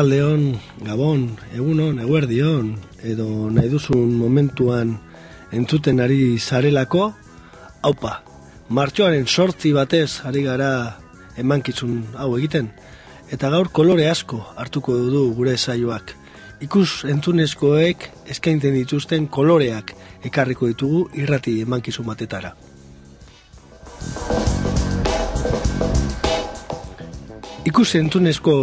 Arratzaldeon, Gabon, egunon, eguerdion, edo nahi duzun momentuan entzuten ari zarelako, haupa, martxoaren sortzi batez ari gara emankizun hau egiten, eta gaur kolore asko hartuko du gure saioak. Ikus entzunezkoek eskainten dituzten koloreak ekarriko ditugu irrati emankizun batetara. Ikus entzunezko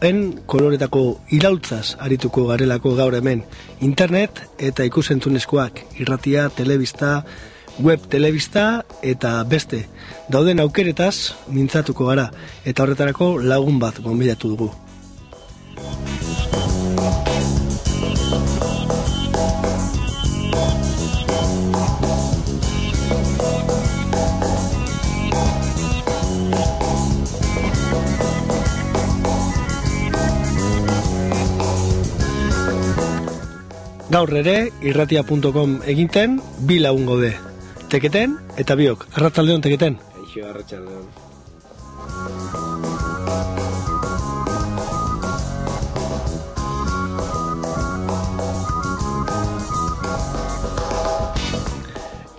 en koloretako iraultzaz arituko garelako gaur hemen internet eta ikusentzunezkoak irratia, telebista, web telebista eta beste dauden aukeretaz mintzatuko gara eta horretarako lagun bat gonbidatu dugu. Gaur ere, irratia.com eginten, bi lagun gaude. Teketen eta biok. Arratzaldeon teketen. Aixo, arratsaldeon.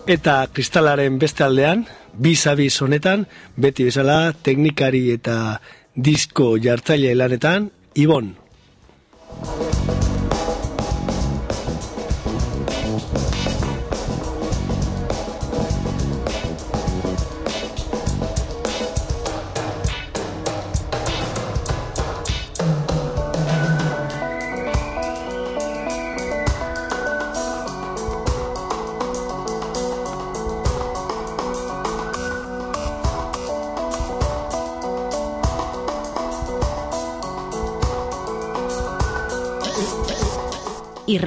Eta kristalaren beste aldean, bi zabiz honetan, beti bezala teknikari eta disko jartzaile lanetan, Ibon.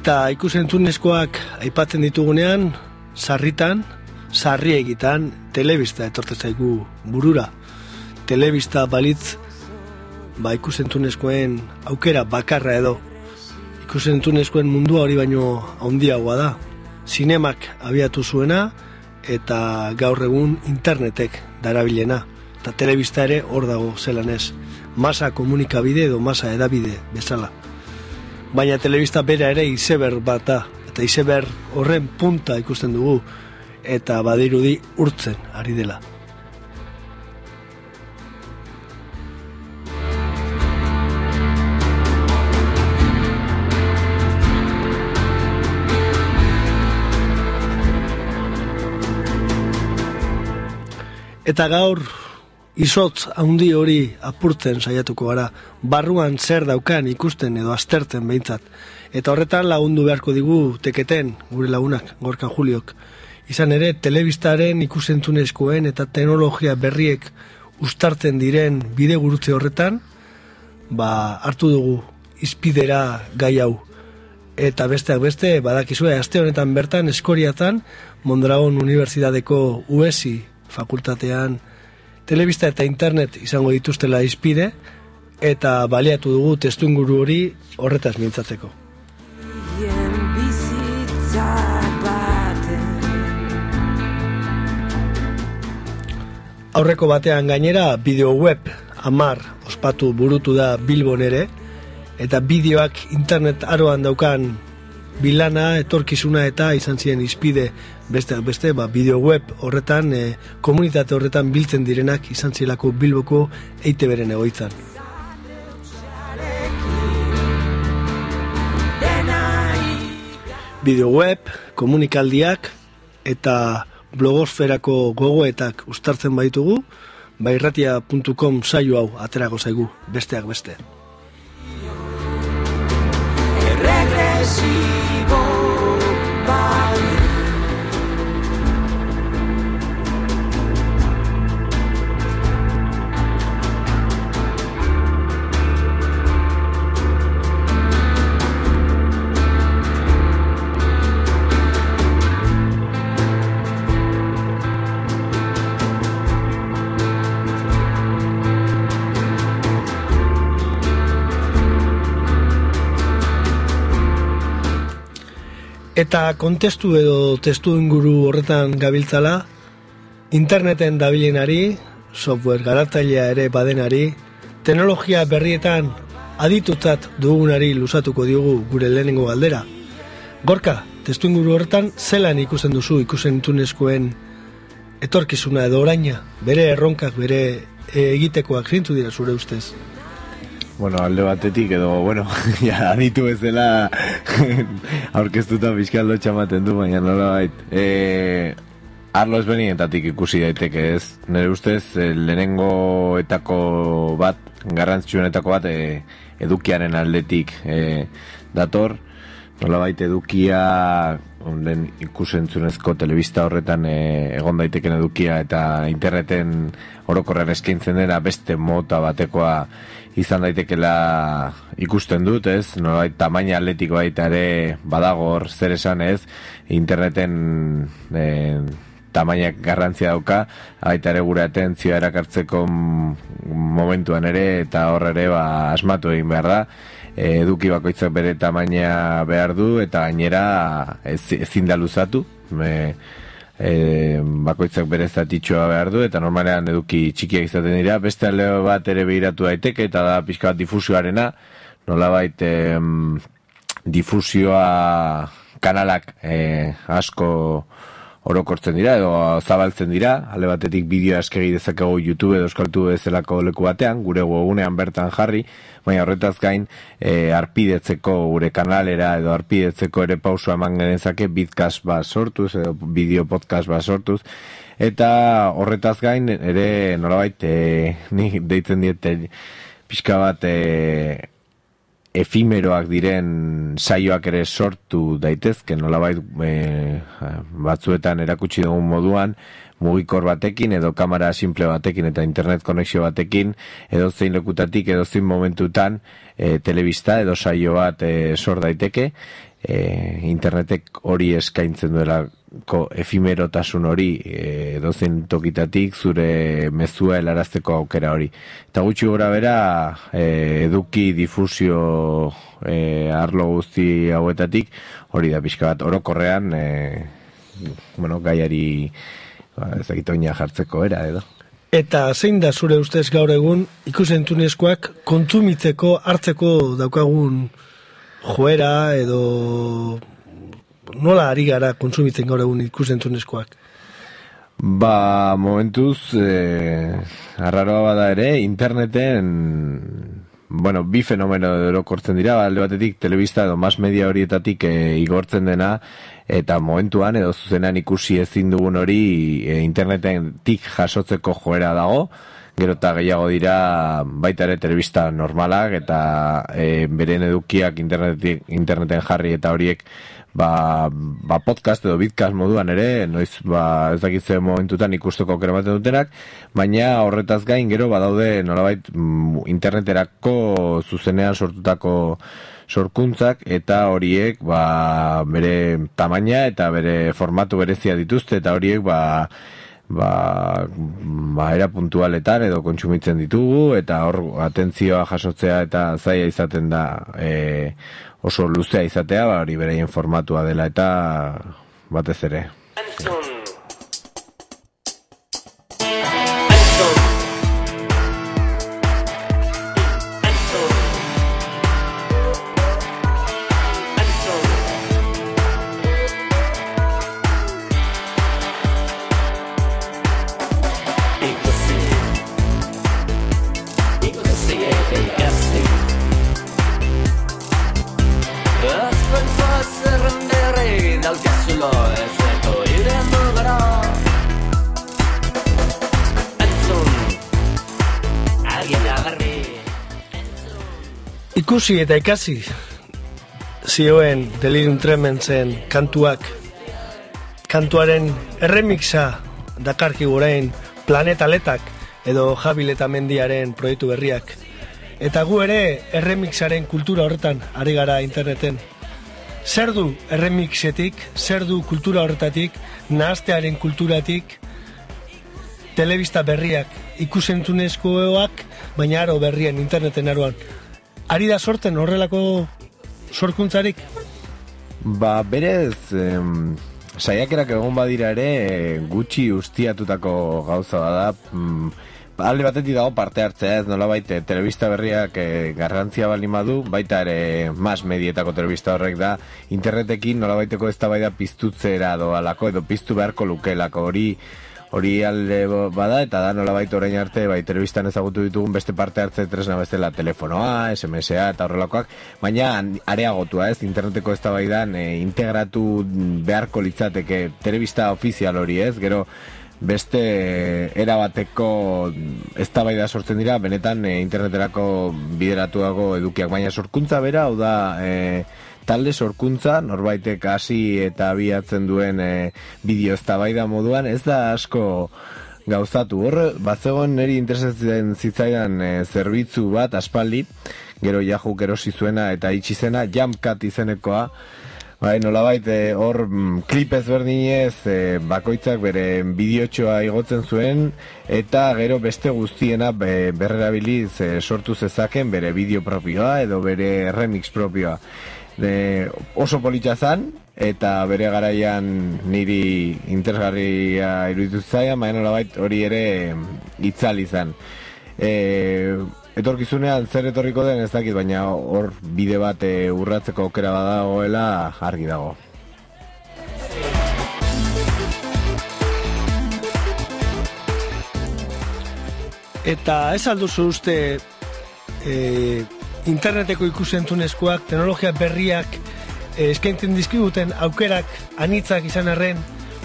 Eta ikusentzunezkoak aipatzen ditugunean, sarritan, sarri egitan, telebista etorte zaigu burura. Telebista balitz, ba ikusentzunezkoen aukera bakarra edo. Ikusentzunezkoen mundua hori baino handiagoa da. Zinemak abiatu zuena eta gaur egun internetek darabilena. Eta telebista ere hor dago zelan ez. Masa komunikabide edo masa edabide bezala baina telebista bera ere izeber bat da. eta izeber horren punta ikusten dugu eta badirudi urtzen ari dela. Eta gaur izotz handi hori apurtzen saiatuko gara, barruan zer daukan ikusten edo aztertzen behintzat. Eta horretan lagundu beharko digu teketen gure lagunak, gorka Juliok. Izan ere, telebistaren ikusentzunezkoen eta teknologia berriek ustartzen diren bide gurutze horretan, ba, hartu dugu izpidera gai hau. Eta besteak beste, badakizue, aste honetan bertan, eskoriatan, Mondragon Unibertsitateko UESI fakultatean telebista eta internet izango dituztela izpide eta baliatu dugu testu inguru hori horretaz mintzatzeko. Aurreko batean gainera bideo web amar ospatu burutu da Bilbon ere eta bideoak internet aroan daukan bilana, etorkizuna eta izan ziren izpide beste, beste ba, bideo web horretan, e, komunitate horretan biltzen direnak izan zilako bilboko eite beren egoitzan. Bideo web, komunikaldiak eta blogosferako gogoetak ustartzen baitugu, bairratia.com saio hau aterago zaigu, besteak beste. Eta kontestu edo testu inguru horretan gabiltzala, interneten dabilenari, software garatzailea ere badenari, teknologia berrietan aditutzat dugunari lusatuko diogu gure lehenengo galdera. Gorka, testu inguru horretan, zelan ikusten duzu ikusen tunezkoen etorkizuna edo oraina, bere erronkak, bere egitekoak zintu dira zure ustez? Bueno, alde batetik edo, bueno, ja, aditu ez dela aurkeztuta bizkaldo txamaten du, baina nola bait. E, arlo ezbenientatik ikusi daiteke ez, nire ustez, e, lehenengo etako bat, garrantzitsuenetako bat, e, edukiaren aldetik e, dator, nola bait edukia den ikusentzunezko telebista horretan e, egon daiteken edukia eta interneten orokorrean eskaintzen dena beste mota batekoa izan daitekela ikusten dut, ez? Nolait tamaina atletiko baita ere badago hor zer esan, ez? Interneten e, tamaina garrantzia dauka, baita ere gure atentzioa erakartzeko momentuan ere eta hor ere ba asmatu egin behar da. E, eduki bakoitzak bere tamaina behar du eta gainera ezin da luzatu. Me, e, bakoitzak bere zatitxoa behar du, eta normalean eduki txikiak izaten dira, beste alde bat ere behiratu daiteke, eta da pixka bat difusioarena, nola baita difusioa kanalak e, asko orokortzen dira edo zabaltzen dira, alde batetik bideo askegi dezakegu YouTube edo eskaltu bezalako leku batean, gure gogunean bertan jarri, baina horretaz gain e, arpidetzeko gure kanalera edo arpidetzeko ere pausu eman genezake bidcast bat sortuz edo bideo podcast bat sortuz, eta horretaz gain ere nolabait e, ni deitzen diete pixka bat e, efimeroak diren saioak ere sortu daitezke nolabait e, batzuetan erakutsi dugun moduan mugikor batekin edo kamera simple batekin eta internet konexio batekin edo zein lekutatik edo zein momentutan e, telebista edo saio bat e, sor daiteke. E, internetek hori eskaintzen duela ko efimerotasun hori e, dozen tokitatik zure mezua helarazteko aukera hori. Eta gutxi gora bera e, eduki difusio e, arlo guzti hauetatik hori da pixka bat orokorrean e, bueno, gaiari ba, ezagitoina jartzeko era edo. Eta zein da zure ustez gaur egun ikusentunezkoak kontsumitzeko hartzeko daukagun joera edo nola ari gara kontsumitzen gaur egun ikusentzunezkoak? Ba, momentuz, eh, arraroa bada ere, interneten, bueno, bi fenomeno edo kortzen dira, alde batetik, telebista edo mas media horietatik eh, igortzen dena, eta momentuan edo zuzenan ikusi ezin dugun hori e, internetetik jasotzeko joera dago, gero eta gehiago dira baita ere telebista normalak eta e, beren edukiak interneten jarri eta horiek ba, ba podcast edo bitcast moduan ere, noiz ba, ez dakitze momentutan ikusteko krematen dutenak, baina horretaz gain gero badaude nolabait mm, interneterako zuzenean sortutako sorkuntzak eta horiek ba, bere tamaina eta bere formatu berezia dituzte eta horiek ba, ba, ba era puntualetan edo kontsumitzen ditugu eta hor atentzioa jasotzea eta zaia izaten da e, oso luzea izatea ba, hori bereien formatua dela eta batez ere. Ikusi eta ikasi zioen delirium trementzen kantuak. Kantuaren erremixa dakarki gurein planeta letak edo jabileta mendiaren proiektu berriak. Eta gu ere erremixaren kultura horretan ari gara interneten. Zer du erremixetik zer du kultura horretatik nahaztearen kulturatik? Telebista berriak ikusentzunezkoak baina aro berrien interneten aruan ari da sorten horrelako sorkuntzarik? Ba, berez, em, saiakerak egon badira ere gutxi ustiatutako gauza bada, mm, alde batetik dago parte hartzea ez nola baite telebista berriak e, garrantzia bali madu baita ere mas medietako telebista horrek da. Internetekin nola baiteko ez da bai da piztutzera doalako edo piztu beharko lukelako hori hori alde bada eta da nola baita orain arte bai telebistan ezagutu ditugun beste parte hartze tresna bezala telefonoa, SMSa eta horrelakoak, baina areagotua ez, interneteko ez da bai integratu beharko litzateke telebista ofizial hori ez, gero beste erabateko eztabaida sortzen dira benetan e, interneterako bideratuago edukiak. Baina sorkuntza bera hau da e, talde sorkuntza, norbaitek hasi eta abiatzen duen e, bideo eztabaida moduan, ez da asko gauzatu. Hor, batzegoen niri interesatzen zitzaidan e, zerbitzu bat, aspaldi, gero jajuk erosi zuena eta itxi zena, jamkat izenekoa, Bai, nolabait e, hor mm, klip ezberdinez e, bakoitzak bere bideotxoa igotzen zuen eta gero beste guztiena be, berrerabiliz e, sortu zezaken bere bideo propioa edo bere remix propioa de oso politxa zan, eta bere garaian niri interesgarria iruditu zaian, baina nolabait hori ere itzal izan. E, etorkizunean zer etorriko den ez dakit, baina hor bide bat e, urratzeko aukera badagoela argi dago. Eta ez alduzu uste e, interneteko ikusentunezkoak, teknologia berriak eh, eskaintzen dizkiguten aukerak anitzak izan arren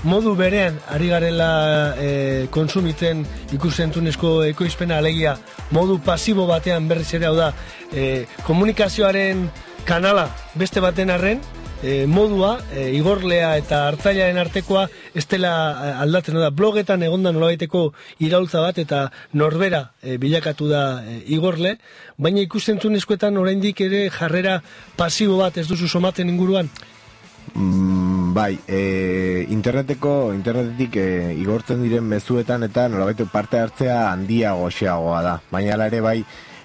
modu berean ari garela eh, konsumitzen ikusentunezko ekoizpena alegia modu pasibo batean berriz ere hau da eh, komunikazioaren kanala beste baten arren e, modua, e, igorlea eta hartzailearen artekoa ez dela e, aldatzen da. Blogetan egonda nolabaiteko iraultza bat eta norbera e, bilakatu da e, igorle, baina ikustentzun eskoetan oraindik ere jarrera pasibo bat ez duzu somatzen inguruan? Mm, bai, e, interneteko, internetetik e, igortzen diren mezuetan eta nolabaitu parte hartzea handia goxeagoa da. Baina ere bai,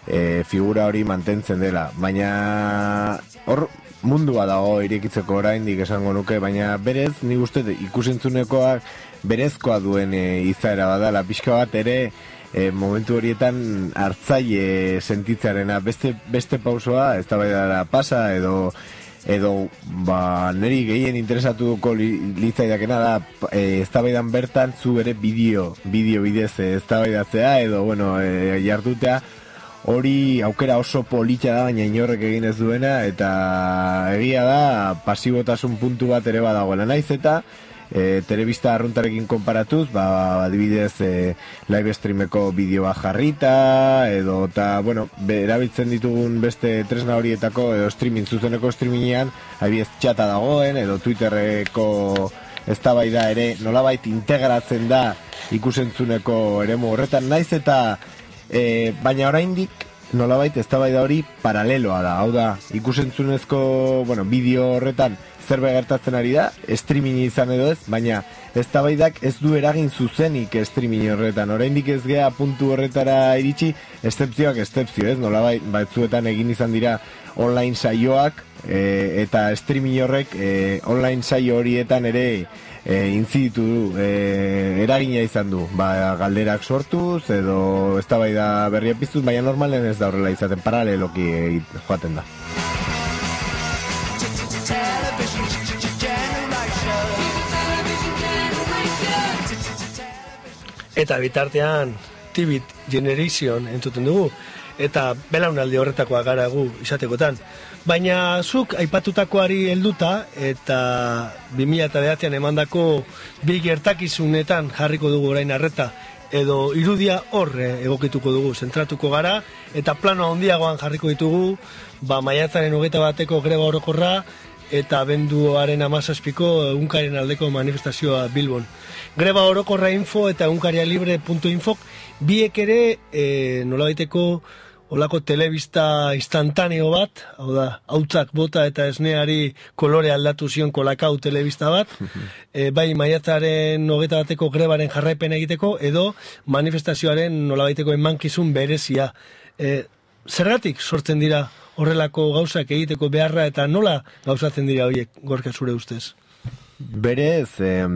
e, figura hori mantentzen dela. Baina hor mundua dago irekitzeko oraindik esango nuke, baina berez, ni uste ikusentzunekoak berezkoa duen e, izaera badala, pixka bat ere e, momentu horietan hartzaile sentitzarena beste, beste pausoa, ez da pasa edo edo ba, niri gehien interesatuko li, litzaidakena da e, eztabaidan bertan zu ere bideo bideo bidez e, eztabaidatzea edo bueno e, jardutea hori aukera oso politxa da baina inorrek egin ez duena eta egia da pasibotasun puntu bat ere badagoela. Naiz eta e, telebista arruntarekin konparatuz, ba, adibidez e, live streameko bideoa jarrita, edo, eta, bueno, be, erabiltzen ditugun beste tresna horietako, edo streaming, zuzeneko streamingean, adibidez txata dagoen, edo twitterreko eztabaida ere nolabait integratzen da ikusentzuneko eremu horretan. Naiz eta e, baina oraindik nolabait eztabaida hori paraleloa da hau da ikusentzunezko bueno bideo horretan zerbait gertatzen ari da, streaming izan edo ez, baina eztabaidak ez du eragin zuzenik streaming horretan. Oraindik ez gea puntu horretara iritsi, estepzioak estepzio, ez? Nola bai, batzuetan egin izan dira online saioak e, eta streaming horrek e, online saio horietan ere e, inziditu du, e, eragina izan du, ba, galderak sortuz edo eztabaida berria piztuz, baina normalen ez da horrela izaten, paraleloki joaten da. Eta bitartean TV Generation entzuten dugu eta belaunaldi horretakoa gara gu izatekotan. Baina zuk aipatutakoari helduta eta 2009an emandako bi gertakizunetan jarriko dugu orain arreta edo irudia horre egokituko dugu, zentratuko gara eta plano handiagoan jarriko ditugu, ba maiatzaren hogeita bateko greba orokorra eta benduaren amazazpiko unkaren aldeko manifestazioa Bilbon. Greba orokorra info eta unkaria libre.info biek ere e, nola baiteko olako telebista instantaneo bat, hau da, hautzak bota eta esneari kolore aldatu zion kolakau telebista bat, e, bai maiatzaren nogeta bateko grebaren jarraipen egiteko, edo manifestazioaren nola baiteko emankizun berezia. E, zergatik sortzen dira horrelako gauzak egiteko beharra eta nola gauzatzen dira horiek gorka zure ustez? Berez, eh,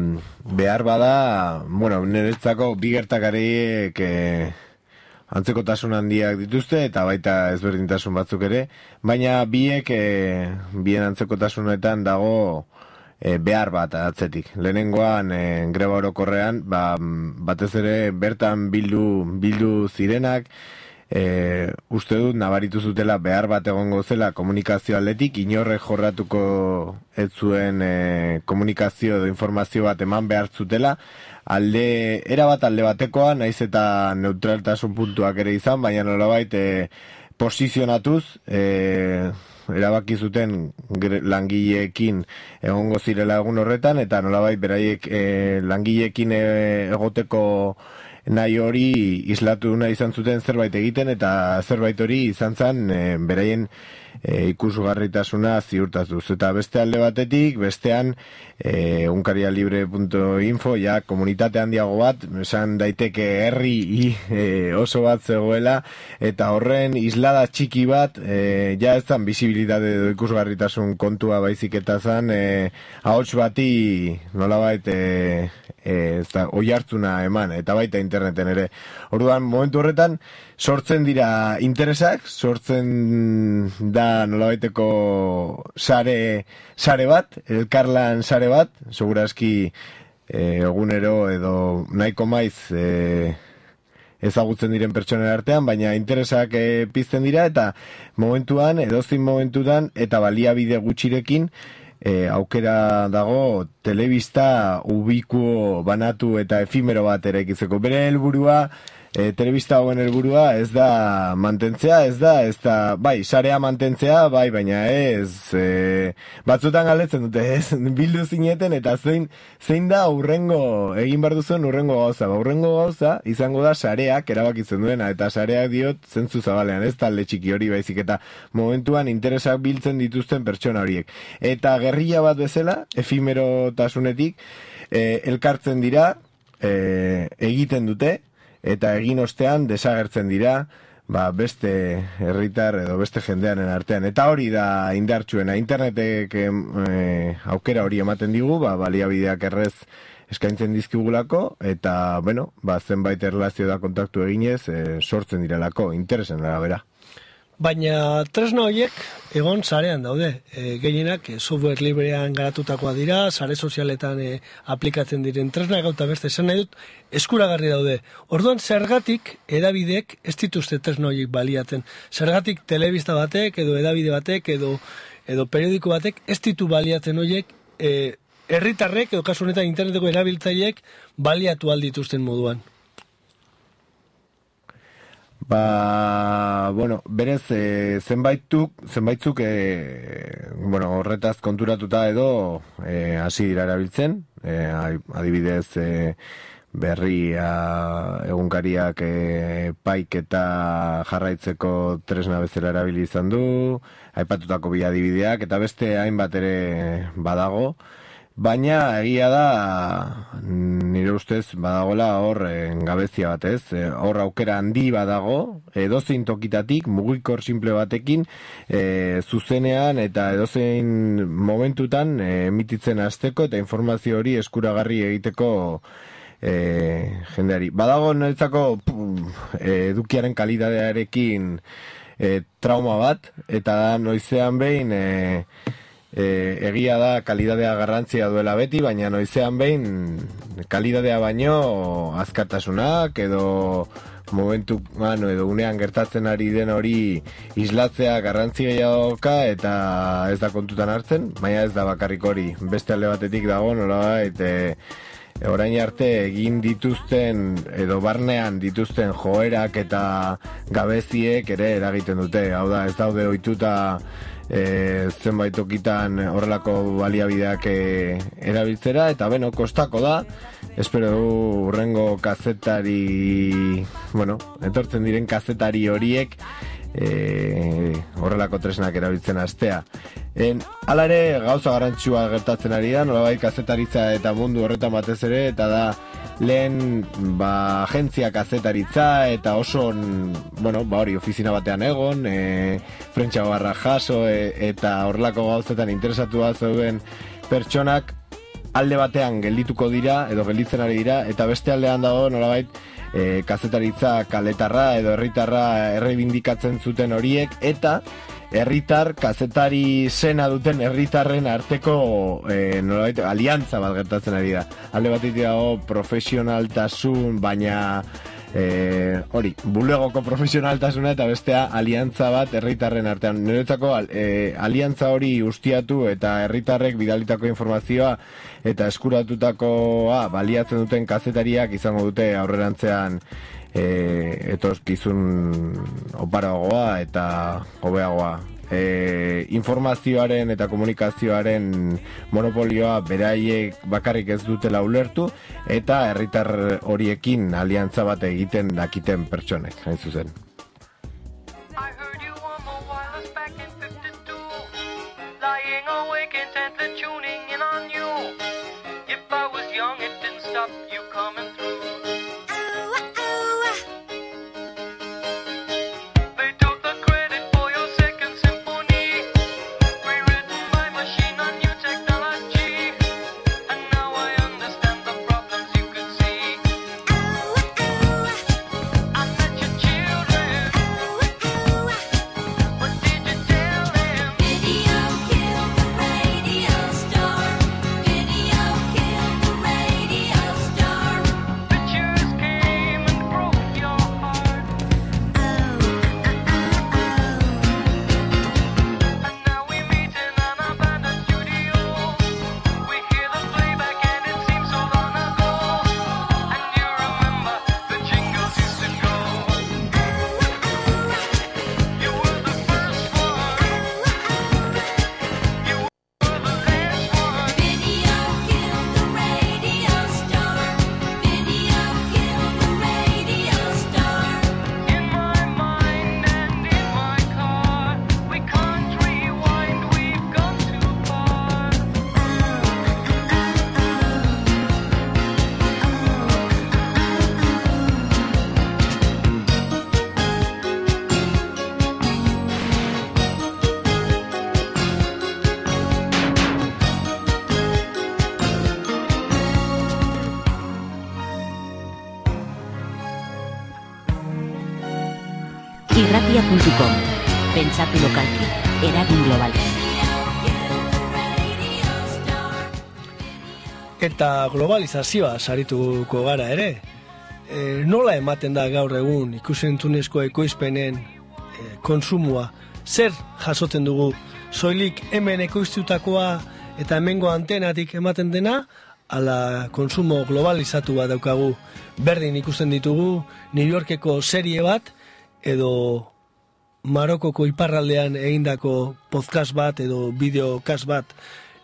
behar bada, bueno, niretzako bi gertakariek eh, antzeko tasun handiak dituzte eta baita ezberdintasun batzuk ere, baina biek eh, bien antzeko tasunetan dago eh, behar bat atzetik. Lehenengoan eh, greba orokorrean, ba, batez ere bertan bildu, bildu zirenak, e, uste dut nabaritu zutela behar bat egongo zela komunikazio aldetik, inorre jorratuko ez zuen e, komunikazio edo informazio bat eman behar zutela, alde, era bat alde batekoa, naiz eta neutraltasun puntuak ere izan, baina nolabait e, posizionatuz, e, erabaki zuten langileekin egongo zirela egun horretan, eta nolabait beraiek e, langileekin e, egoteko nahi hori islatu nahi izan zuten zerbait egiten eta zerbait hori izan zen e, beraien e, ikusgarritasuna ziurtazuz. Eta beste alde batetik, bestean e, unkarialibre.info ja komunitate handiago bat, esan daiteke herri e, oso bat zegoela, eta horren islada txiki bat, e, ja ez zan visibilitate edo ikusgarritasun kontua baizik eta zan, e, ahots bati nolabait e, e, ez da, oi hartzuna eman, eta baita interneten ere. Orduan, momentu horretan, sortzen dira interesak, sortzen da nolabaiteko sare, sare bat, elkarlan sare bat, segurazki e, egunero edo nahiko maiz e, ezagutzen diren pertsonen artean, baina interesak e, pizten dira eta momentuan, edozin momentuan eta baliabide gutxirekin, e, aukera dago telebista ubikuo banatu eta efimero bat ere Bere helburua e, telebista hauen helburua ez da mantentzea, ez da, ez da, bai, sarea mantentzea, bai, baina ez, e, batzutan galdetzen dute, ez, bildu zineten, eta zein, zein da urrengo, egin behar duzen urrengo gauza, ba, urrengo gauza, izango da sareak erabakitzen duena, eta sareak diot zentzu zabalean, ez talde txiki hori baizik, eta momentuan interesak biltzen dituzten pertsona horiek. Eta gerrilla bat bezala, efimero tasunetik, e, elkartzen dira, e, egiten dute, eta egin ostean desagertzen dira ba, beste herritar edo beste jendearen artean. Eta hori da indartsuena internetek e, aukera hori ematen digu, ba, baliabideak errez eskaintzen dizkigulako, eta, bueno, ba, zenbait erlazio da kontaktu eginez, e, sortzen direlako, interesen bera. Baina tresna horiek egon zarean daude. E, gehienak e, software librean garatutakoa dira, sare sozialetan e, aplikatzen diren tresna gauta beste esan nahi dut, eskuragarri daude. Orduan zergatik edabidek ez dituzte tresna horiek baliatzen. Zergatik telebista batek edo edabide batek edo edo periodiko batek ez ditu baliatzen horiek e, herritarrek edo kasu honetan interneteko erabiltzaileek baliatu aldituzten moduan. Ba, bueno, berez, e, zenbaituk, zenbaitzuk, e, bueno, horretaz konturatuta edo e, hasi dira erabiltzen, e, adibidez, e, berria egunkariak e, paik eta jarraitzeko tresna bezala erabili izan du, aipatutako bi adibideak, eta beste hainbat ere badago, Baina egia da nire ustez badagola hor eh, gabezia bat ez, eh, hor aukera handi badago, edozein tokitatik mugikor simple batekin e, zuzenean eta edozein momentutan emititzen hasteko eta informazio hori eskuragarri egiteko e, jendeari. Badago niretzako edukiaren kalidadearekin e, trauma bat eta da noizean behin e, e, egia da kalidadea garrantzia duela beti, baina noizean behin kalidadea baino azkartasunak edo momentu mano edo unean gertatzen ari den hori islatzea garrantzi gehiagoka eta ez da kontutan hartzen, baina ez da bakarrik hori. Beste alde batetik dago nola eta e, orain arte egin dituzten edo barnean dituzten joerak eta gabeziek ere eragiten dute. Hau da, ez daude ohituta e, zenbait okitan horrelako baliabideak e, erabiltzera eta beno, kostako da espero du urrengo kazetari bueno, entortzen diren kazetari horiek e, horrelako tresnak erabiltzen astea. En, alare gauza garantzua gertatzen ari da, nolabait kazetaritza eta mundu horretan batez ere, eta da lehen ba, agentzia kazetaritza eta oso, bueno, ba hori, ofizina batean egon, e, frentxa barra jaso e, eta horrelako gauzetan interesatu zeuden pertsonak alde batean geldituko dira, edo gelditzen ari dira, eta beste aldean dago nolabait, e, kazetaritza kaletarra edo herritarra errebindikatzen zuten horiek eta herritar kazetari sena duten herritarren arteko e, nolabait aliantza bat gertatzen ari da. Alde bat dago profesionaltasun baina e, hori, bulegoko profesionaltasuna eta bestea aliantza bat herritarren artean. Niretzako e, aliantza hori ustiatu eta herritarrek bidalitako informazioa eta eskuratutakoa baliatzen duten kazetariak izango dute aurrerantzean e, etorkizun oparagoa eta hobeagoa. E, informazioaren eta komunikazioaren monopolioa beraiek bakarrik ez dutela ulertu eta herritar horiekin aliantza bat egiten dakiten pertsonek, hain zuzen. irratia.com pentsatu lokalki, eragin globalki. Eta globalizazioa sarituko gara ere. E, nola ematen da gaur egun ikusentunezko ekoizpenen e, konsumua? Zer jasotzen dugu? Soilik hemen ekoiztutakoa eta hemengo antenatik ematen dena? Ala konsumo globalizatu bat daukagu berdin ikusten ditugu New Yorkeko serie bat edo Marokoko iparraldean egindako podcast bat edo bideokast bat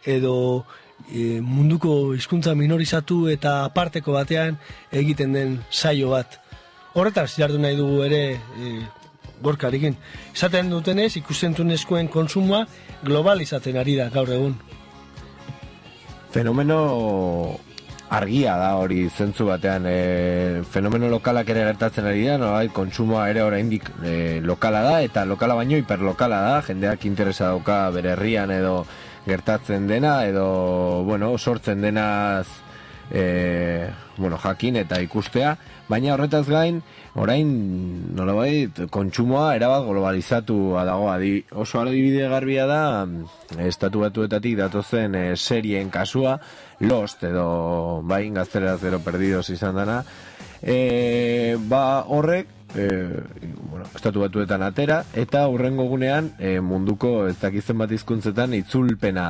edo e, munduko hizkuntza minorizatu eta aparteko batean egiten den saio bat. Horretaz jardu nahi dugu ere e, gorkarikin. Esaten dutenez ikusentunezkoen konsumoa globalizatzen ari da gaur egun. Fenomeno argia da hori zentzu batean e, fenomeno lokalak ere gertatzen ari da, no, kontsumoa ere oraindik e, lokala da eta lokala baino hiperlokala da, jendeak interesa dauka bere herrian edo gertatzen dena edo bueno, sortzen denaz e, bueno, jakin eta ikustea, baina horretaz gain orain nolabait kontsumoa erabat globalizatu dago. Adi, oso adibide garbia da estatu batuetatik datozen e, serien kasua Lost edo bain gazteraz gero perdidos izan dana. E, ba horrek e, bueno, estatu batuetan atera eta hurrengo gunean e, munduko ez dakizen bat hizkuntzetan itzulpena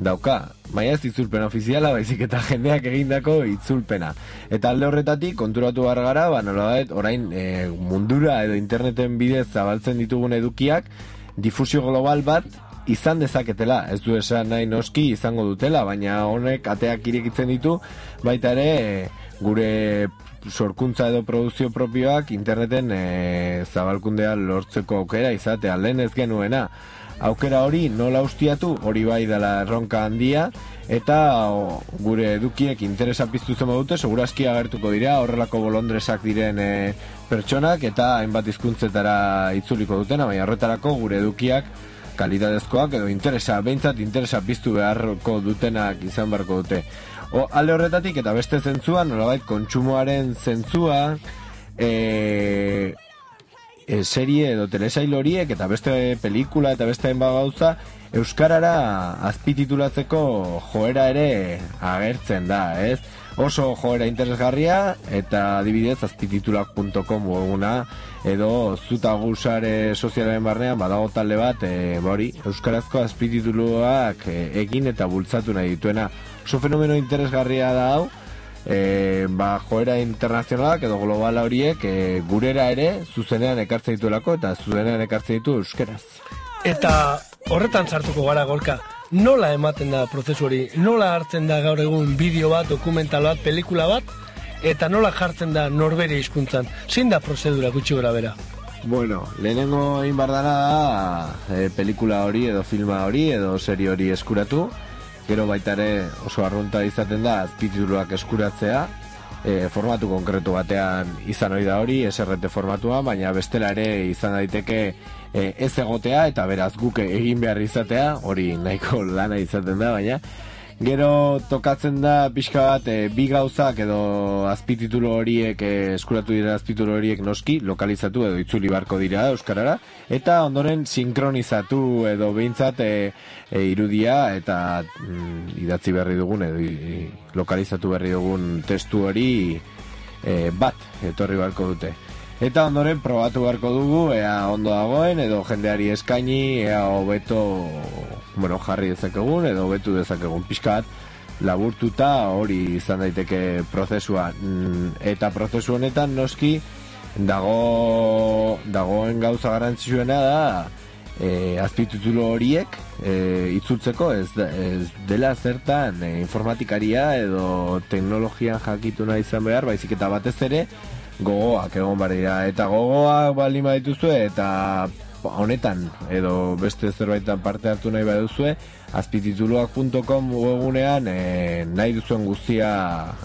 dauka. Baina ez itzulpena ofiziala, baizik eta jendeak egindako itzulpena. Eta alde horretatik, konturatu behar gara, ba, orain e, mundura edo interneten bidez zabaltzen ditugun edukiak, difusio global bat izan dezaketela. Ez du esan nahi noski izango dutela, baina honek ateak irekitzen ditu, baita ere gure sorkuntza edo produzio propioak interneten e, zabalkundea lortzeko aukera izatea, lehen ez genuena aukera hori nola ustiatu hori bai dela erronka handia eta gure edukiek interesa piztu zen dute segurazki agertuko dira horrelako bolondresak diren e, pertsonak eta hainbat hizkuntzetara itzuliko dutena baina horretarako gure edukiak kalitatezkoak edo interesa, behintzat interesa piztu beharko dutenak izan beharko dute. O, alde horretatik eta beste zentzua, nolabait kontsumoaren zentzua, e, e, serie edo telesail horiek eta beste pelikula eta beste gauza euskarara azpititulatzeko joera ere agertzen da, ez? Oso joera interesgarria eta adibidez azpititulak.com webuna edo zuta gusare sozialaren barnean badago talde bat e, bori, euskarazko azpitituluak e, egin eta bultzatu nahi dituena. Oso fenomeno interesgarria da hau, e, ba, joera internazionalak edo globala horiek e, gurera ere zuzenean ekartzen dituelako eta zuzenean ekartzen ditu euskeraz. Eta horretan sartuko gara golka, nola ematen da prozesu hori? Nola hartzen da gaur egun bideo bat, dokumental bat, pelikula bat? Eta nola jartzen da norbere hizkuntzan? Zein da prozedura gutxi gora bera? Bueno, lehenengo egin bardana da e, pelikula hori edo filma hori edo serie hori eskuratu gero baita ere oso arrunta izaten da azpitituluak eskuratzea e, formatu konkretu batean izan hori da hori, SRT formatua, baina bestela ere izan daiteke e, ez egotea eta beraz guke egin behar izatea, hori nahiko lana izaten da, baina Gero tokatzen da pixka bat e, bi gauzak edo azpititulo horiek e, eskuratu dira azpititulo horiek noski lokalizatu edo itzuli barko dira euskarara eta ondoren sinkronizatu edo behintzat e, e, irudia eta mm, idatzi berri dugun edo lokalizatu berri dugun testu hori e, bat etorri barko dute. Eta ondoren probatu beharko dugu, ea ondo dagoen, edo jendeari eskaini, ea hobeto bueno, jarri dezakegun, edo hobetu dezakegun. Pixkat, laburtuta hori izan daiteke prozesua. Mm, eta prozesu honetan noski, dago, dagoen gauza garantzizuena da, e, azpitutulo horiek e, itzultzeko. Ez, ez dela zertan e, informatikaria edo teknologian jakituna izan behar, baizik eta batez ere, gogoak egon bar dira eta gogoak baldin badituzue eta honetan edo beste zerbaitan parte hartu nahi baduzue azpitituluak.com webunean e, nahi duzuen guztia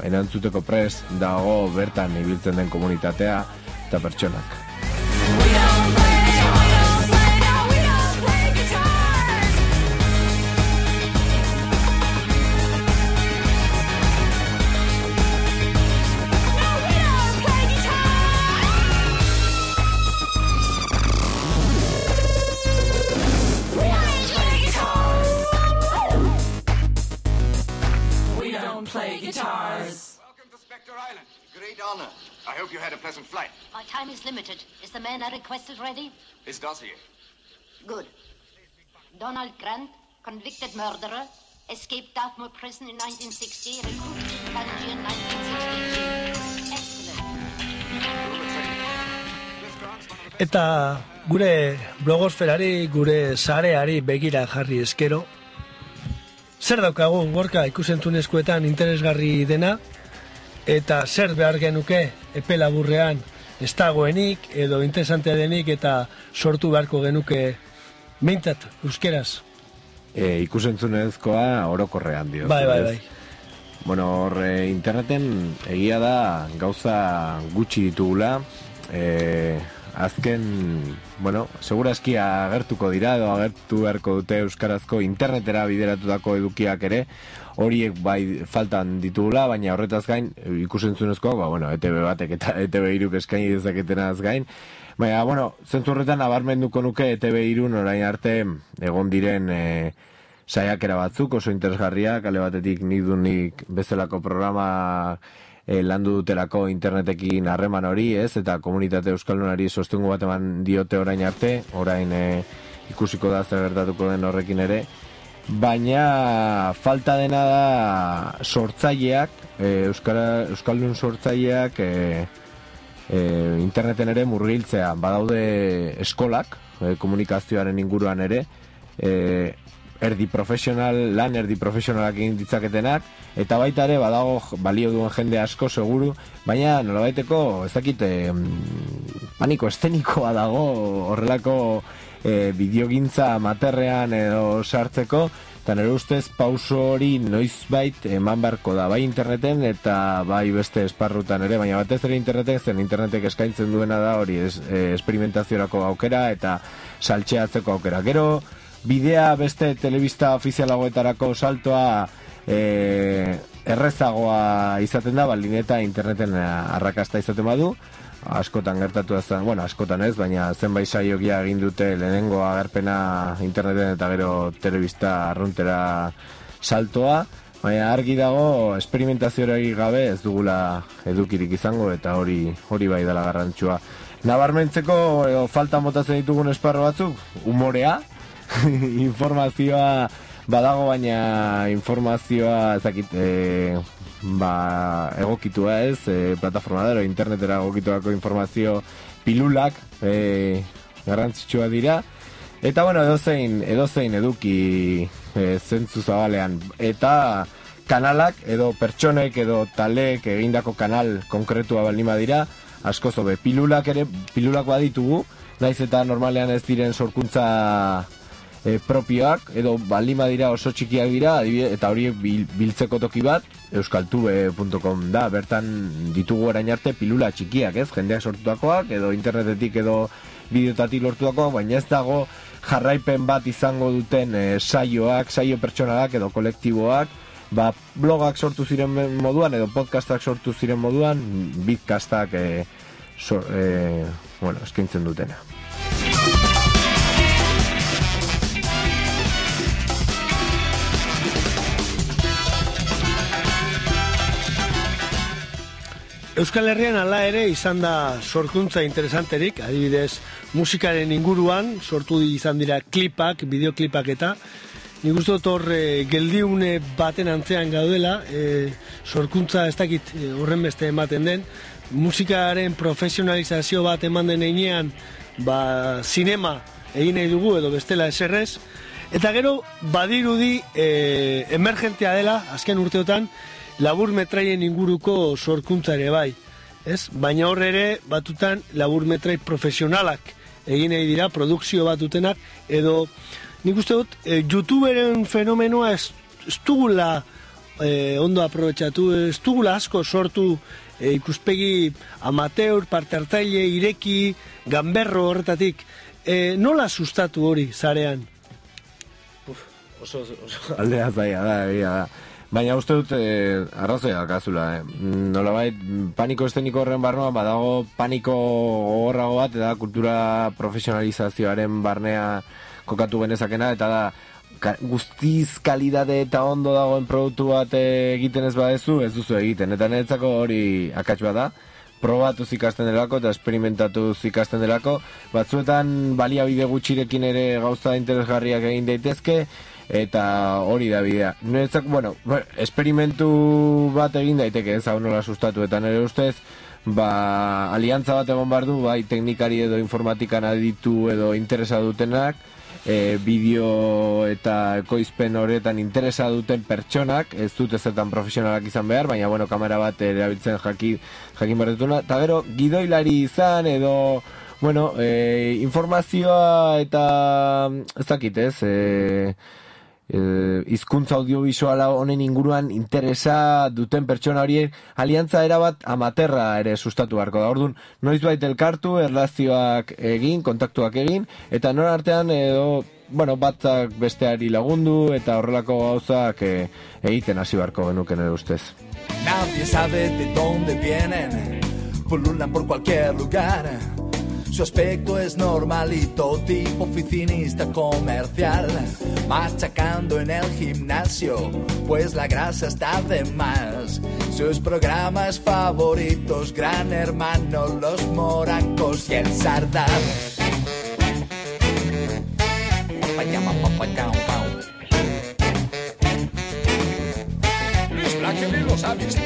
enantzuteko pres dago bertan ibiltzen den komunitatea eta pertsonak honor. I hope you had a pleasant flight. My time is limited. Is the man I requested ready? His dossier. Good. Donald Grant, convicted murderer, escaped Dartmoor prison in 1960, recruited in Tangier in 1962. Excellent. Eta gure blogosferari, gure sareari begira jarri eskero, zer daukagu gorka ikusentunezkoetan interesgarri dena, eta zer behar genuke epe laburrean ez dagoenik edo interesantea denik eta sortu beharko genuke meintat euskeraz. E, ikusentzunezkoa orokorrean dio. Bai, bai, bai. Bueno, hor e, interneten egia da gauza gutxi ditugula. E, azken, bueno, segurazki agertuko dira edo agertu beharko dute euskarazko internetera bideratutako edukiak ere horiek bai faltan ditugula, baina horretaz gain ikusentzunezkoa, ba, bueno, ETV batek eta ETV iruk eskaini dezaketenaz gain, Baina, bueno, zentzu horretan abarmenduko nuke ETV irun orain arte egon diren e, saiakera batzuk oso interesgarriak, ale batetik nidunik bezalako programa e, landu dutelako internetekin harreman hori, ez, eta komunitate euskaldunari sostengu bat eman diote orain arte, orain e, ikusiko da zer gertatuko den horrekin ere, baina falta dena da sortzaileak, e, Euskara, Euskaldun sortzaileak e, e, interneten ere murgiltzea, badaude eskolak, e, komunikazioaren inguruan ere, e, erdi profesional, lan erdi profesionalak egin ditzaketenak, eta baita ere badago balio duen jende asko seguru, baina nolabaiteko ez dakit e, paniko estenikoa dago horrelako e, bideogintza materrean edo sartzeko, eta nire ustez pauso hori noizbait eman beharko da, bai interneten eta bai beste esparrutan ere, baina batez ere interneten, zen internetek eskaintzen duena da hori es, e, esperimentaziorako aukera eta saltxeatzeko aukera. Gero, bidea beste telebista ofizialagoetarako saltoa e, errezagoa izaten da, baldin eta interneten arrakasta izaten badu, askotan gertatu zen, bueno, askotan ez, baina zenbait saiokia egin dute lehenengo agerpena interneten eta gero telebista arruntera saltoa, baina argi dago esperimentazioari gabe ez dugula edukirik izango eta hori hori bai dela garrantzua. Nabarmentzeko edo falta motatzen ditugun esparro batzuk, umorea, informazioa badago baina informazioa ezakit e, ba, egokitua ez, e, plataforma dero, internetera egokituako informazio pilulak e, garrantzitsua dira. Eta bueno, edozein, edozein eduki e, zentzu zabalean. Eta kanalak edo pertsonek edo talek egindako kanal konkretua balima dira, asko zobe, pilulak ere, pilulak baditugu, naiz eta normalean ez diren sorkuntza e, propioak edo balima dira oso txikiak dira adibide, eta bil, biltzeko toki bat euskaltube.com da. Bertan ditugu orain arte pilula txikiak ez? Jendeak sortutakoak edo internetetik edo bideotatik lortutakoak baina ez dago jarraipen bat izango duten e, saioak, saio pertsonalak edo kolektiboak. Ba, blogak sortu ziren moduan edo podcastak sortu ziren moduan bitkastak e, so, e, bueno, eskintzen dutena Euskal Herrian ala ere izan da sorkuntza interesanterik, adibidez musikaren inguruan, sortu izan dira klipak, bideoklipak eta nik uste dut hor e, geldiune baten antzean gaudela, e, sorkuntza ez dakit e, horren beste ematen den, musikaren profesionalizazio bat eman den einean, ba, sinema egin nahi dugu edo bestela eserrez, eta gero badirudi e, emergentea dela, azken urteotan, labur metraien inguruko sorkuntza ere bai. Ez? Baina horre ere batutan labur metrai profesionalak egin nahi dira, produkzio batutenak, edo nik uste dut, e, youtuberen fenomenoa ez, ez dugula e, ondo aprobetsatu, ez dugula asko sortu e, ikuspegi amateur, parte hartzaile, ireki, gamberro horretatik. E, nola sustatu hori, zarean? Uf, oso, oso, aldea zaila da, da. Baina uste dut eh, arrazoia gazula, eh. Nola bait, paniko esteniko horren barnoa, badago paniko horrago bat, eta kultura profesionalizazioaren barnea kokatu genezakena, eta da guztiz kalidade eta ondo dagoen produktu bat egiten ez badezu, ez duzu egiten. Eta niretzako hori akats da, probatu ikasten delako eta esperimentatu ikasten delako. Batzuetan baliabide gutxirekin ere gauza interesgarriak egin daitezke, eta hori da bidea. Niretzako, bueno, esperimentu bat egin daiteke ez hau nola sustatu, eta nire ustez, ba, aliantza bat egon bardu, bai, teknikari edo informatikan aditu edo interesa dutenak, e, bideo eta ekoizpen horretan interesa duten pertsonak, ez dute zertan profesionalak izan behar, baina bueno, kamera bat erabiltzen jaki, jakin behar eta gero, gidoilari izan edo, bueno, e, informazioa eta ez dakit ez, e, e, izkuntza audiovisuala honen inguruan interesa duten pertsona horiek aliantza erabat amaterra ere sustatu beharko da. Orduan, noiz bait elkartu, erlazioak egin, kontaktuak egin, eta nora artean edo, bueno, batzak besteari lagundu eta horrelako gauzak e, egiten hasi beharko genuken ere ustez. Nadie sabe de dónde vienen, pululan por cualquier lugar. Su aspecto es normalito, tipo oficinista comercial, machacando en el gimnasio, pues la grasa está de más. Sus programas favoritos, Gran Hermano, Los Morancos y el Sardán. los ha visto.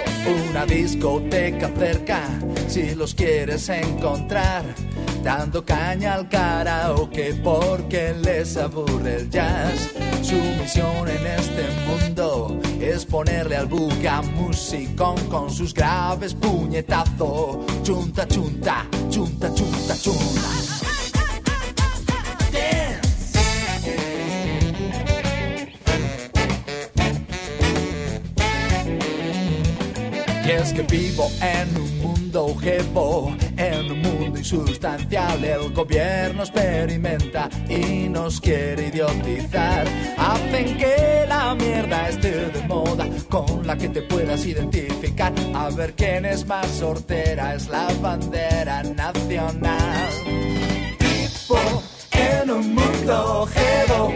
Una discoteca cerca, si los quieres encontrar dando caña al karaoke porque les aburre el jazz. Su misión en este mundo es ponerle al buga musicón con sus graves puñetazos. Chunta, chunta, chunta, chunta, chunta. Y es que vivo en un mundo en un mundo insustancial. El gobierno experimenta y nos quiere idiotizar. Hacen que la mierda esté de moda, con la que te puedas identificar. A ver quién es más sortera, es la bandera nacional. Vivo en un mundo jevo.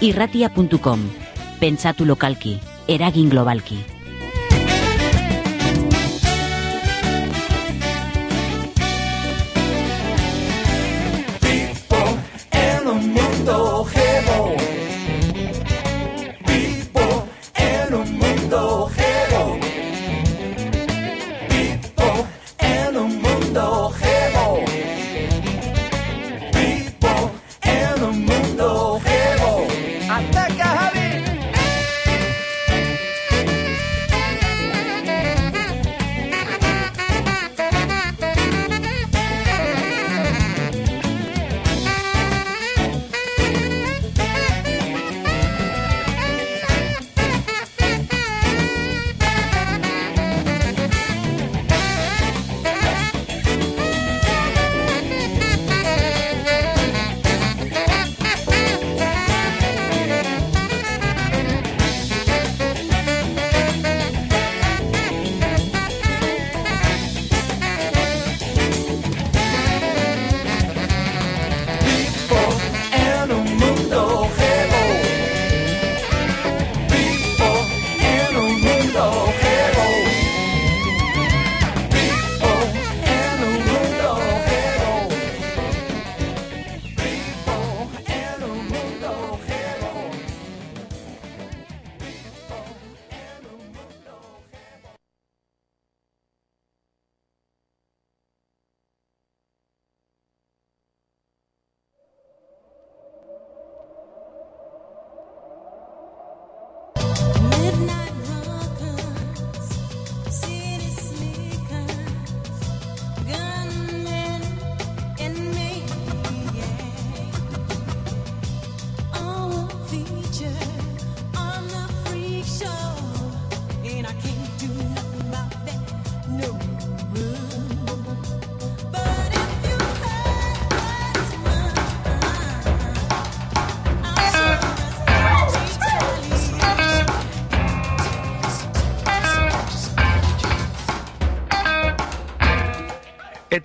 Irratia.com Pentsatu lokalki, eragin globalki.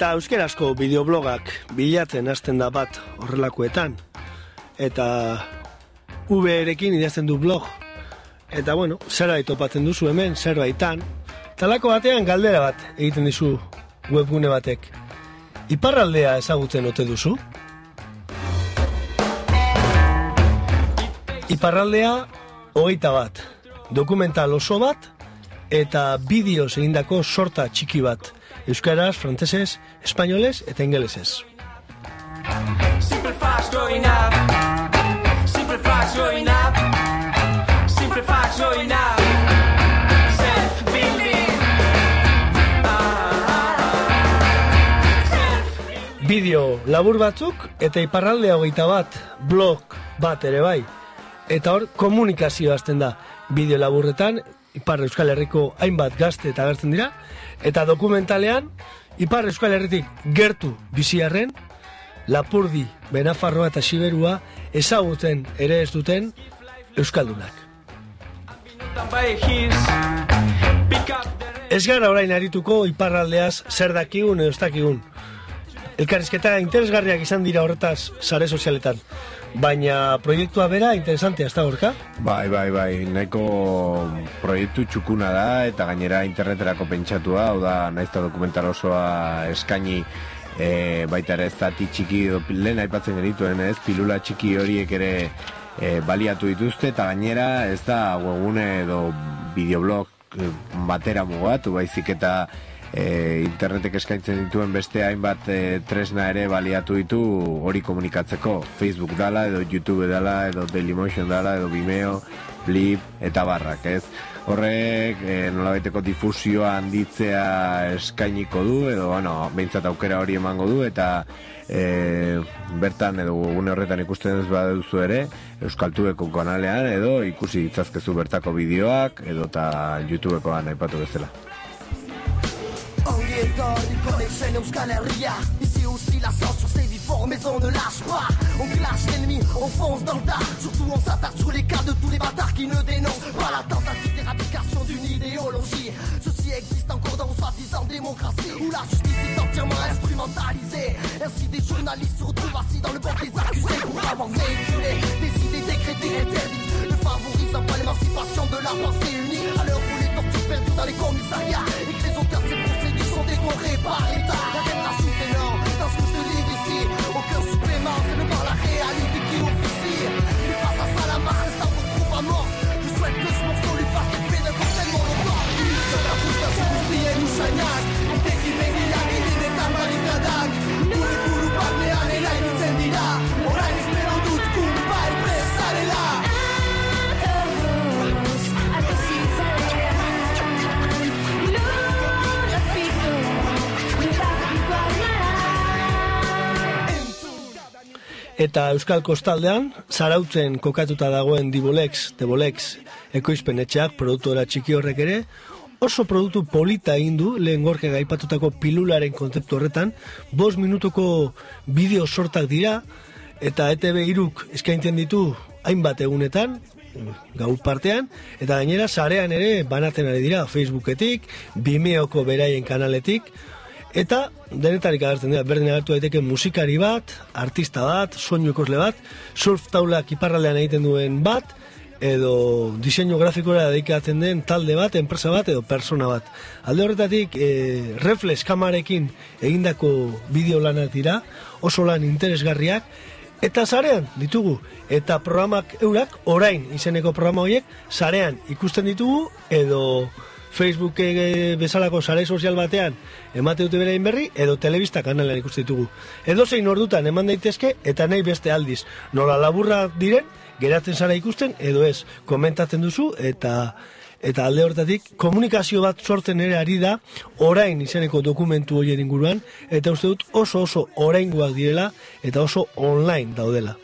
Eta euskerazko bideoblogak bilatzen hasten da bat horrelakoetan. Eta VR-ekin idazten du blog. Eta bueno, zerbait topatzen duzu hemen, zerbaitan. Talako batean galdera bat egiten dizu webgune batek. Iparraldea ezagutzen ote duzu? Iparraldea hogeita bat. Dokumental oso bat eta bideo egindako sorta txiki bat. Euskaraz, frantsesez, espainolez eta ingelesez. Up. Bideo labur batzuk eta iparralde hogeita bat blog bat ere bai. Eta hor komunikazio hasten da bideo laburretan Ipar Euskal Herriko hainbat gazte eta agertzen dira eta dokumentalean Ipar Euskal Herritik gertu biziarren Lapurdi, Benafarroa eta Siberua ezagutzen ere ez duten Euskaldunak. Ez gara orain arituko iparraldeaz zer dakigun edo ez dakigun. Elkarrizketa interesgarriak izan dira horretaz sare sozialetan. Baina proiektua bera interesantea, ez da gorka? Bai, bai, bai, nahiko proiektu txukuna da eta gainera interneterako pentsatua, hau da, naizta dokumental osoa eskaini e, baita ere ez zati txiki, edo, lehen aipatzen genituen ez, pilula txiki horiek ere e, baliatu dituzte eta gainera ez da webune edo videoblog e, batera mugatu, baizik eta e, internetek eskaintzen dituen beste hainbat e, tresna ere baliatu ditu hori komunikatzeko. Facebook dala, edo YouTube dala, edo Dailymotion dala, edo Vimeo, Blip, eta barrak, ez? Horrek, e, nolabaiteko difusioa handitzea eskainiko du, edo, bueno, behintzat aukera hori emango du, eta e, bertan, edo une horretan ikusten ez baduzu ere, Euskaltubeko kanalean, edo ikusi ditzazkezu bertako bideoak, edo eta YouTubekoan aipatu bezala. Ici aussi la sur c'est vivant mais on ne lâche pas On clash l'ennemi, on fonce dans le tas Surtout on s'attarde sur les cas de tous les bâtards qui ne dénoncent Pas la tentative d'éradication d'une idéologie Ceci existe encore dans soi-disant démocratie Où la justice est entièrement instrumentalisée Ainsi des journalistes se retrouvent assis dans le banc des accusés Pour avoir véhiculé des idées décrétées interdites Ne favorisant pas l'émancipation de la pensée unique À l'heure où les tortures perdues dans les commissariats Et que les auteurs sont décorés par l'État La guerre rajoute énorme dans ce que je te livre ici Aucun supplément, c'est de par la réalité qui officie Mais face à ça la marque reste mort. Je souhaite que ce morceau lui fasse cocktail molotov Sur la priez, nous On t'équipe, mais il y a l'idée des Eta Euskal Kostaldean, zarautzen kokatuta dagoen Dibolex, Debolex, ekoizpen etxeak, produktora txiki horrek ere, oso produktu polita egin du. Lehen gorke gaipatutako pilularen kontzeptu horretan, bos minutuko bideo sortak dira, eta ETV iruk eskaintzen ditu hainbat egunetan, gau partean, eta gainera sarean ere banatzen ari dira Facebooketik, Vimeoko beraien kanaletik, Eta denetarik agertzen dira, berdin agertu daiteke musikari bat, artista bat, soinu ekosle bat, surf taulak iparralean egiten duen bat, edo diseinu grafikora dedikatzen den talde bat, enpresa bat, edo persona bat. Alde horretatik, e, reflex kamarekin egindako bideo lanak dira, oso lan interesgarriak, eta zarean ditugu, eta programak eurak, orain izeneko programa horiek, zarean ikusten ditugu, edo... Facebook e, bezalako sare sozial batean emate dute berain berri, edo telebista kanalean ikusten ditugu. Edo zein ordutan eman daitezke, eta nahi beste aldiz. Nola laburra diren, geratzen zara ikusten, edo ez, komentatzen duzu, eta eta alde hortatik komunikazio bat sortzen ere ari da orain izeneko dokumentu horien inguruan eta uste dut oso oso oraingoak direla eta oso online daudela.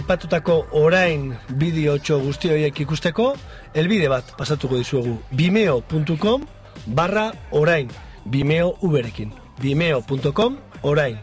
Aipatutako orain bideotxo guzti horiek ikusteko, elbide bat pasatuko dizuegu. Vimeo.com barra orain. Vimeo uberekin. Vimeo.com orain.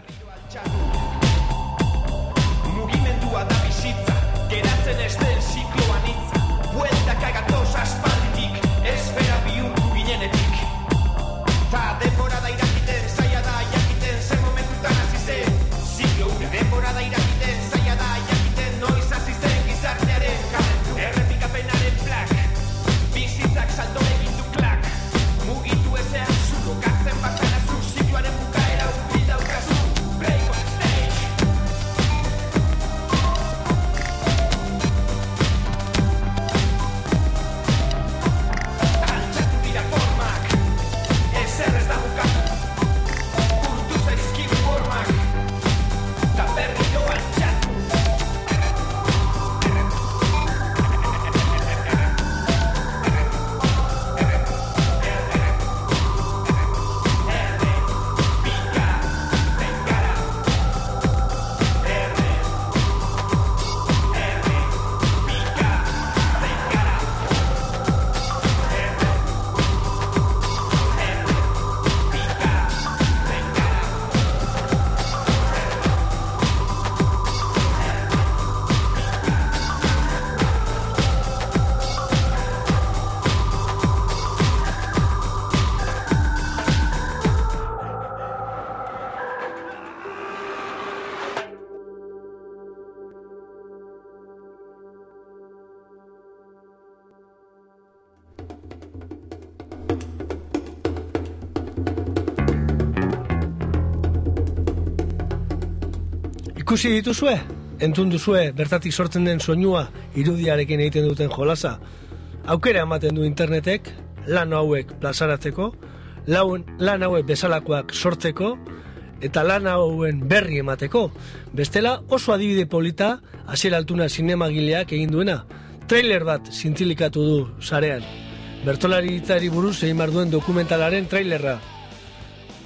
Ikusi dituzue? Entzun duzue bertatik sortzen den soinua irudiarekin egiten duten jolasa? Aukera ematen du internetek lan hauek plazaratzeko, laun, lan hauek bezalakoak sortzeko, eta lan hauen berri emateko. Bestela oso adibide polita hasier altuna zinemagileak egin duena. Trailer bat zintzilikatu du sarean. Bertolari hitzari buruz egin duen dokumentalaren trailerra.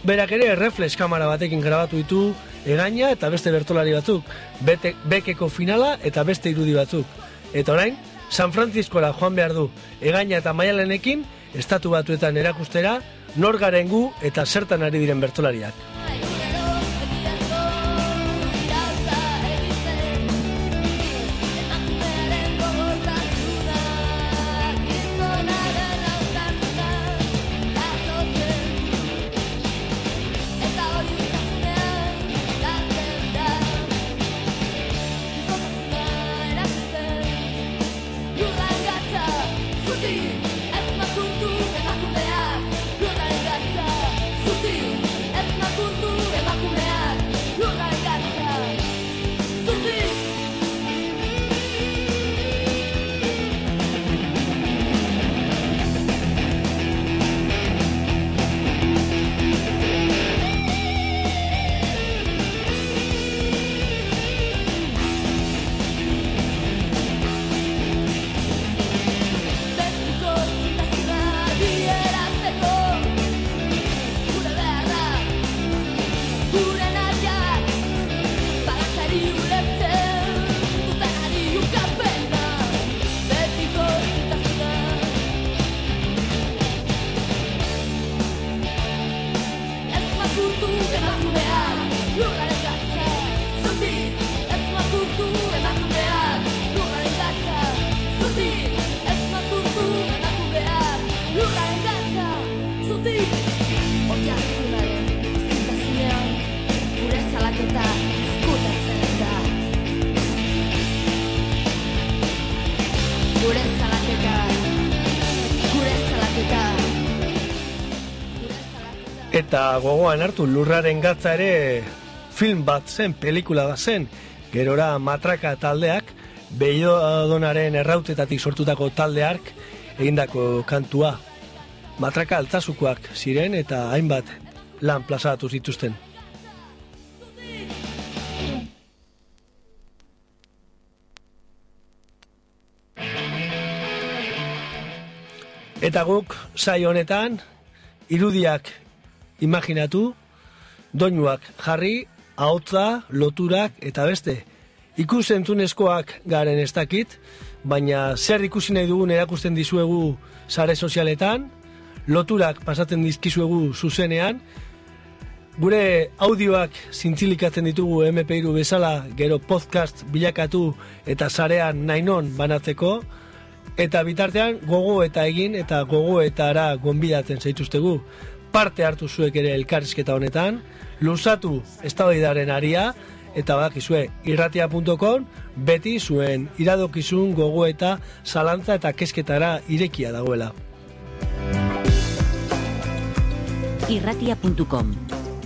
Berak ere reflex kamera batekin grabatu ditu egaina eta beste bertolari batzuk, bete, bekeko finala eta beste irudi batzuk. Eta orain, San Franciscora joan behar du egaina eta maialenekin, estatu batuetan erakustera, nor garen gu eta zertan ari diren bertolariak. Eta gogoan hartu lurraren gatza ere film bat zen, pelikula bat zen, gerora matraka taldeak, Beiodonaren errautetatik sortutako taldeark egindako kantua. Matraka altzazukoak ziren eta hainbat lan plazatu zituzten. Eta guk sai honetan irudiak imaginatu, doinuak jarri, ahotza, loturak eta beste. Ikus entzunezkoak garen ez dakit, baina zer ikusi nahi dugun erakusten dizuegu sare sozialetan, loturak pasatzen dizkizuegu zuzenean, gure audioak zintzilikatzen ditugu MP3 bezala, gero podcast bilakatu eta sarean nainon banatzeko, eta bitartean gogo eta egin eta gogo eta ara gonbidatzen zaituztegu parte hartu zuek ere elkarrizketa honetan, luzatu eztabaidaren aria, eta bakizue irratia.com beti zuen iradokizun gogo eta zalantza eta kesketara irekia dagoela. Irratia.com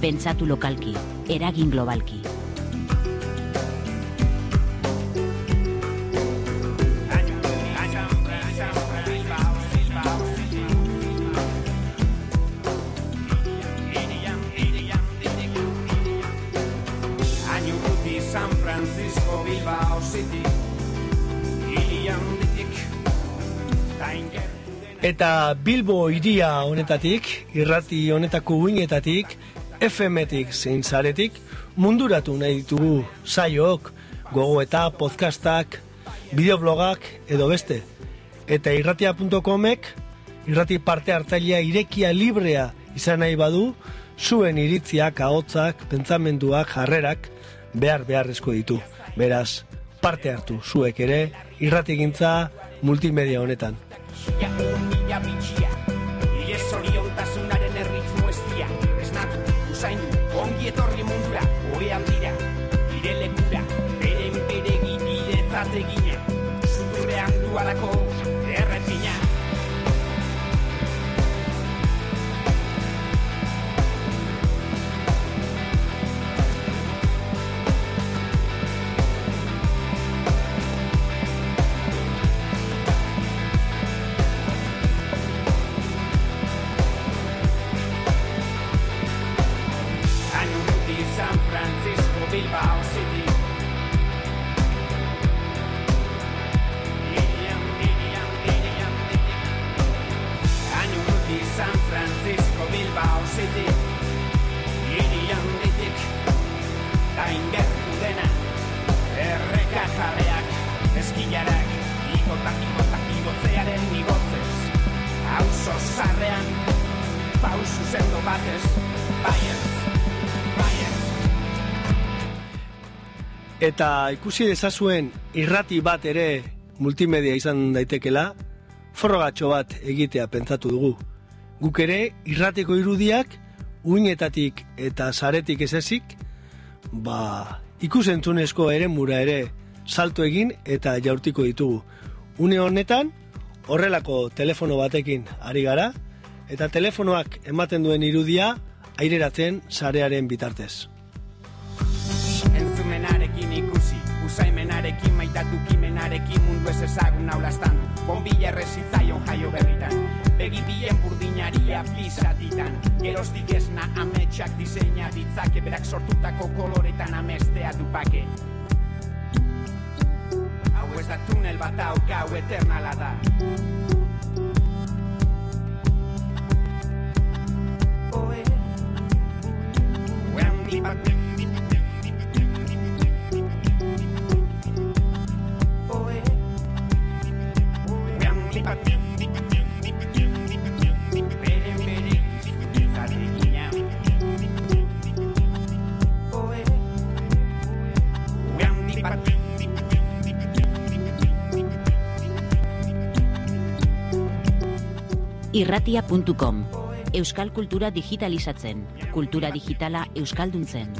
Pentsatu lokalki, eragin globalki. Eta Bilbo iria honetatik, irrati honetako uinetatik, FM-etik zein zaretik, munduratu nahi ditugu saiook, gogo eta podcastak, bideoblogak edo beste. Eta irratia.comek, irrati parte hartzailea irekia librea izan nahi badu, zuen iritziak, ahotzak, pentsamenduak, jarrerak, behar beharrezko ditu. Beraz, parte hartu zuek ere, irratigintza multimedia honetan. e a harmonia mentia Eta ikusi dezazuen irrati bat ere multimedia izan daitekela, frogatxo bat egitea pentsatu dugu. Guk ere irratiko irudiak, uinetatik eta zaretik ezezik, ba, ikusentzunezko ere mura ere salto egin eta jaurtiko ditugu. Une honetan, horrelako telefono batekin ari gara, eta telefonoak ematen duen irudia aireratzen sarearen bitartez. Maitatu kimenarekin mundu ez ezagun naulastan Bombilla errezitzaion jaio berritan, begi bien burdinaria bizatitan Geroztik esna ametsak diseina ditzake, berak sortutako koloretan amestea dupake. Hau ez da tunel bat hau eternala da. Oe. Oe Irratia.com Euskal kultura digitalizatzen, kultura digitala euskalduntzen.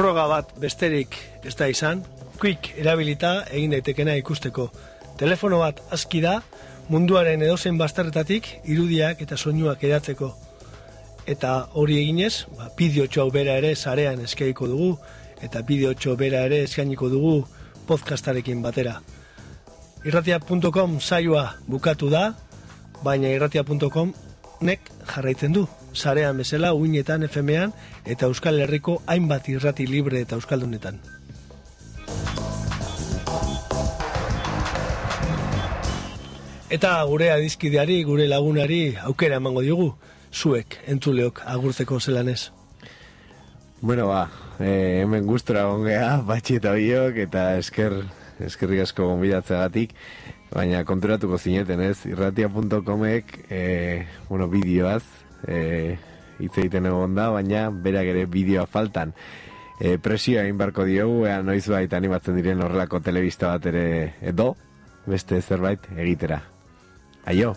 froga bat besterik ez da izan, quick erabilita egin daitekena ikusteko. Telefono bat aski da, munduaren edozen bastarretatik irudiak eta soinuak eratzeko. Eta hori eginez, ba, bideotxo hau bera ere sarean eskaiko dugu, eta bideotxo bera ere eskainiko dugu podcastarekin batera. Irratia.com saioa bukatu da, baina irratia.com nek jarraitzen du. Sarean bezala, uinetan, FM-ean, eta Euskal Herriko hainbat irrati libre eta euskaldunetan. Eta gure adizkideari, gure lagunari aukera emango diogu, zuek, entzuleok, agurtzeko zelanez. Bueno, ba, eh, hemen gustora gongea, batxi eta biok, eta esker, eskerrik asko gonbidatzeagatik, baina konturatuko zineten ez, irratia.comek, eh, bueno, bideoaz, eh, hitz egiten egon da, baina berak ere bideoa faltan. E, presioa egin barko diogu, ea noiz bait animatzen diren horrelako telebista bat ere edo, beste zerbait egitera. Aio!